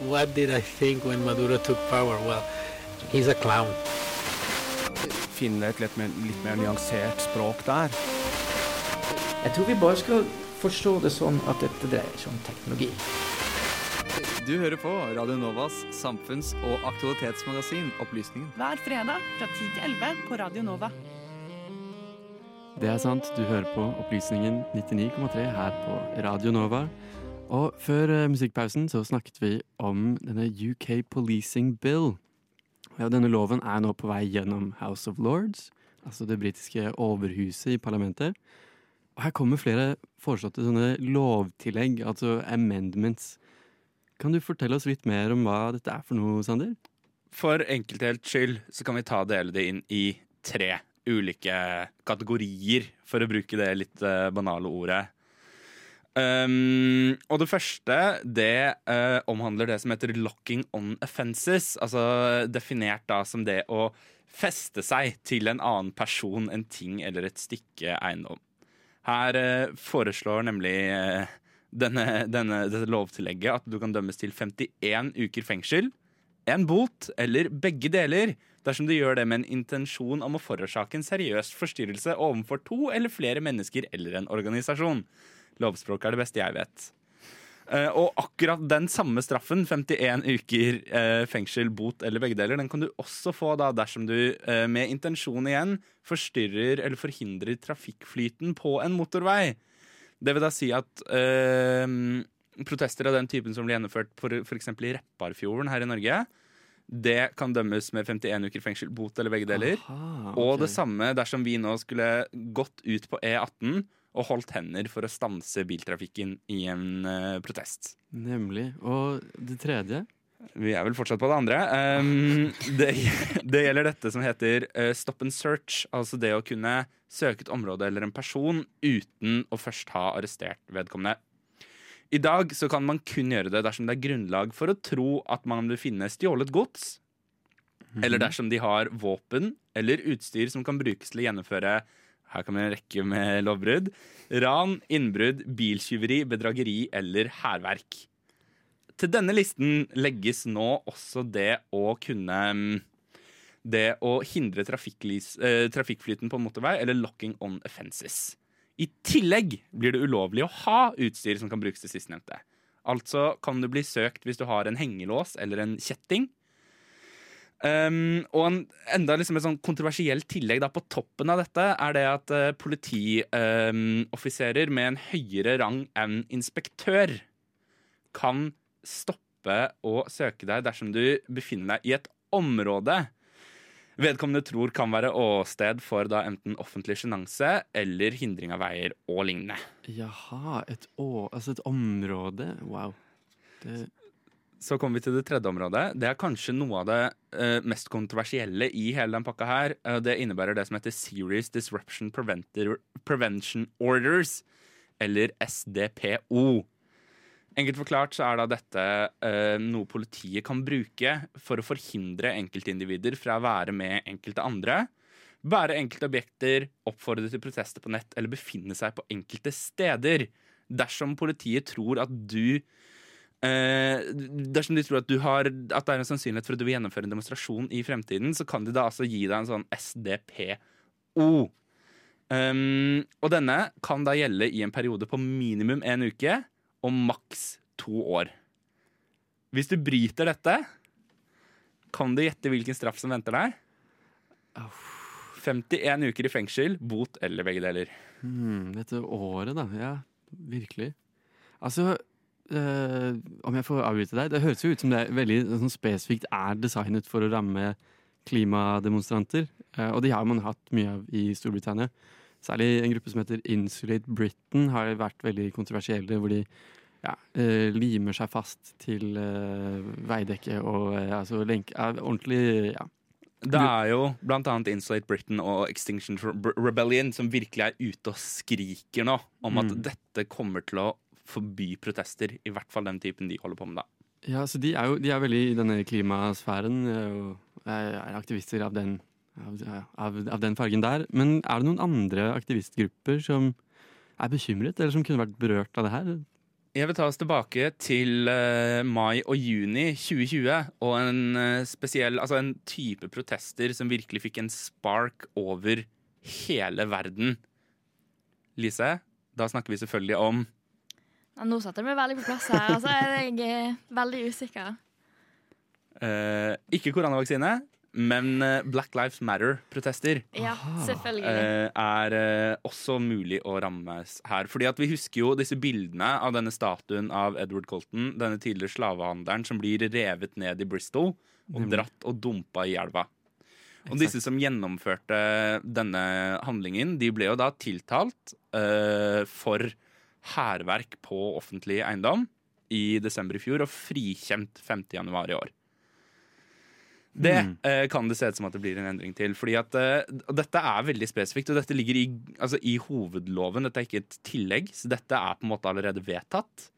What did I think when Maduro took power? Well, he's a clown. Finne et litt mer, litt mer nyansert språk der. Jeg tror vi bare skal forstå det sånn at dette dreier seg om teknologi. Du hører på Radio Novas samfunns- og aktualitetsmagasin Opplysningen. Hver fredag fra 10 til 11 på Radio Nova. Det er sant, du hører på Opplysningen 99,3 her på Radio Nova. Og før eh, musikkpausen så snakket vi om denne UK Policing Bill. Ja, denne loven er nå på vei gjennom House of Lords, altså det britiske overhuset i parlamentet. Og her kommer flere foreslåtte sånne lovtillegg, altså amendments. Kan du fortelle oss litt mer om hva dette er for noe, Sander? For enkelthelts skyld så kan vi ta dele det inn i tre ulike kategorier, for å bruke det litt eh, banale ordet. Um, og det første det uh, omhandler det som heter locking on offences. Altså definert da som det å feste seg til en annen person, en ting eller et stykke eiendom. Her uh, foreslår nemlig uh, denne, denne, dette lovtillegget at du kan dømmes til 51 uker fengsel, en bot eller begge deler dersom du gjør det med en intensjon om å forårsake en seriøs forstyrrelse overfor to eller flere mennesker eller en organisasjon. Lovspråk er det beste jeg vet. Uh, og akkurat den samme straffen, 51 uker uh, fengsel, bot eller begge deler, den kan du også få da dersom du uh, med intensjon igjen forstyrrer eller forhindrer trafikkflyten på en motorvei. Det vil da si at protester av den typen som ble gjennomført f.eks. i Repparfjorden her i Norge, det kan dømmes med 51 uker fengsel, bot eller begge deler. Aha, Og det samme dersom vi nå skulle gått ut på E18 og holdt hender for å stanse biltrafikken i en uh, protest. Nemlig. Og det tredje? Vi er vel fortsatt på det andre. Um, det, det gjelder dette som heter uh, stop and search. Altså det å kunne søke et område eller en person uten å først ha arrestert vedkommende. I dag så kan man kun gjøre det dersom det er grunnlag for å tro at man vil finne stjålet gods, eller dersom de har våpen eller utstyr som kan brukes til å gjennomføre her kan vi rekke med lovbrudd. Ran, innbrudd, biltyveri, bedrageri eller hærverk. Til denne listen legges nå også det å kunne mm, Det å hindre eh, trafikkflyten på motorvei, eller locking on offences. I tillegg blir det ulovlig å ha utstyr som kan brukes til sistnevnte. Altså kan du bli søkt hvis du har en hengelås eller en kjetting. Um, og en, enda liksom et sånn kontroversielt tillegg da på toppen av dette er det at uh, politioffiserer med en høyere rang enn inspektør kan stoppe å søke deg dersom du befinner deg i et område vedkommende tror kan være åsted for da enten offentlig sjenanse eller hindring av veier og lignende. Jaha, et, å, altså et område. Wow. Det, Så kommer vi til det tredje området. Det er kanskje noe av det uh, mest kontroversielle i hele den pakka her. Uh, det innebærer det som heter Serious Disruption Preventer, Prevention Orders, eller SDPO. Enkelt forklart så er da dette uh, noe politiet kan bruke for å forhindre enkeltindivider fra å være med enkelte andre, bære enkelte objekter, oppfordre til protester på nett eller befinne seg på enkelte steder. Dersom politiet tror at du Eh, dersom de tror at, du har, at det er en sannsynlighet for at du vil gjennomføre en demonstrasjon i fremtiden, så kan de da altså gi deg en sånn SDPO. Um, og denne kan da gjelde i en periode på minimum en uke og maks to år. Hvis du bryter dette, kan du gjette hvilken straff som venter deg? 51 uker i fengsel, bot eller begge deler. hmm, dette året, da. Ja, virkelig. Altså, eh, om jeg får avbryte deg Det høres jo ut som det er veldig sånn spesifikt er designet for å ramme klimademonstranter. Uh, og de har man hatt mye av i Storbritannia. Særlig en gruppe som heter Insulate Britain har vært veldig kontroversielle, hvor de ja, uh, limer seg fast til veidekket og altså lenke Ordentlig ja. Det er jo annet Insulate Britain og Extinction Rebellion som virkelig er ute og skriker nå om at Mm. dette kommer til å forby protester. I hvert fall den typen de holder på med, da. Ja, så de er jo de er veldig i denne klimasfæren eh, og er er aktivister av den, av, av, av den fargen der. Men er det noen andre aktivistgrupper som er bekymret, eller som kunne vært berørt av det her? Jeg vil ta oss tilbake til uh, mai og juni 2020 og en uh, spesiell, altså en type protester som virkelig fikk en spark over hele verden. Lise, da snakker vi selvfølgelig om Ja, nå satte jeg meg veldig på plass her. Altså, jeg er veldig usikker. eh, ikke koronavaksine, men eh, Black Lives Matter-protester. Ja, selvfølgelig. eh, er eh, også mulig å rammes her. Fordi at Vi husker jo disse bildene av denne statuen av Edward Colton, denne tidligere slavehandleren som blir revet ned i Bristol og dratt og dumpa i elva. Og disse som gjennomførte denne handlingen, de ble jo da tiltalt uh, for hærverk på offentlig eiendom i desember i fjor og frikjent 5. januar i år. Det eh, kan det se ut som at det blir en endring til. Fordi at eh, Dette er veldig spesifikt, og dette ligger i, altså, i hovedloven. Dette er ikke et tillegg, så dette er på en måte allerede vedtatt.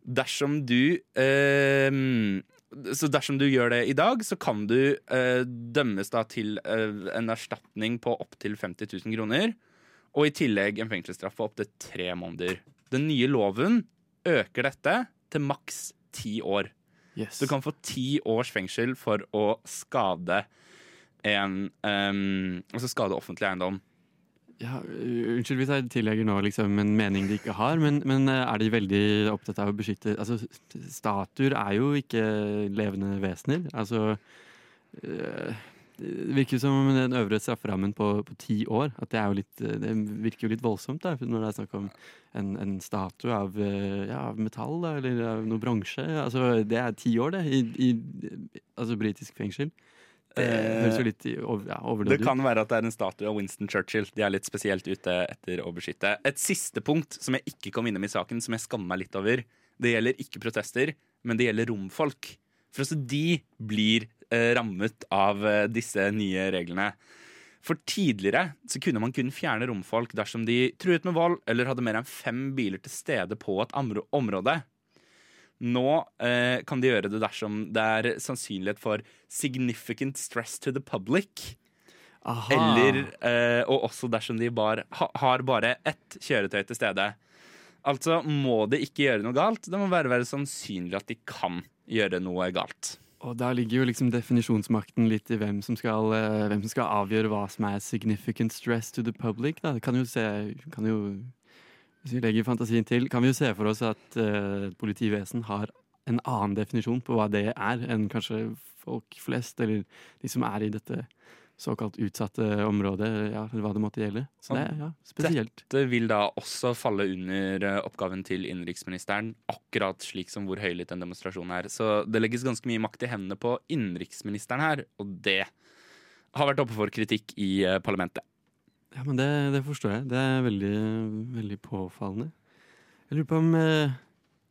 Dersom du eh, Så dersom du gjør det i dag, så kan du eh, dømmes da til eh, en erstatning på opptil 50 000 kroner. Og i tillegg en fengselsstraff på opptil tre måneder. Den nye loven øker dette til maks ti år. Yes. Du kan få ti års fengsel for å skade en um, Altså skade offentlig eiendom. Ja, unnskyld hvis jeg tillegger nå liksom en mening de ikke har, men, men uh, er de veldig opptatt av å beskytte Altså, st- statuer er jo ikke levende vesener. Altså uh, Det virker som den øvre strafferammen på, på ti år. At det er jo litt uh, Det virker jo litt voldsomt da, når det er snakk om en, en statue av, uh, ja, av metall da, eller av noe bronse. Altså, det er ti år, det, i, i altså britisk fengsel. Det høres jo litt over, ja, Det kan være at det er en statue av Winston Churchill. De er litt spesielt ute etter å beskytte. Et siste punkt som jeg ikke kom innom i saken, som jeg skammer meg litt over. Det gjelder ikke protester, men det gjelder romfolk. For også de blir eh, rammet av eh, disse nye reglene. For tidligere så kunne man kun fjerne romfolk dersom de truet med vold eller hadde mer enn fem biler til stede på et område. Nå eh, kan de gjøre det dersom det er sannsynlighet for significant stress to the public. Aha. Eller, eh, og også dersom de bar, ha, har bare ett kjøretøy til stede. Altså må de ikke gjøre noe galt. Det må bare være sannsynlig at de kan gjøre noe galt. Og da ligger jo liksom definisjonsmakten litt i hvem som skal, eh, hvem som skal avgjøre hva som er significant stress to the public. Da. Det kan jo se, kan jo, hvis vi legger fantasien til, kan vi jo se for oss at uh, politivesen har en annen definisjon på hva det er, enn kanskje folk flest, eller de som er i dette såkalt utsatte områder, ja, hva det måtte gjelde. Så det er ja, spesielt. Dette vil da også falle under eh, oppgaven til innenriksministeren, akkurat slik som hvor høylytt en demonstrasjon er. Så det legges ganske mye makt i hendene på innenriksministeren her, og det har vært oppe for kritikk i eh, parlamentet. Ja, men det, det forstår jeg. Det er veldig, veldig påfallende. Jeg lurer på om eh,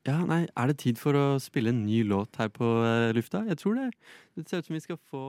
Ja, nei, er det tid for å spille en ny låt her på lufta? Jeg tror det. Det ser ut som vi skal få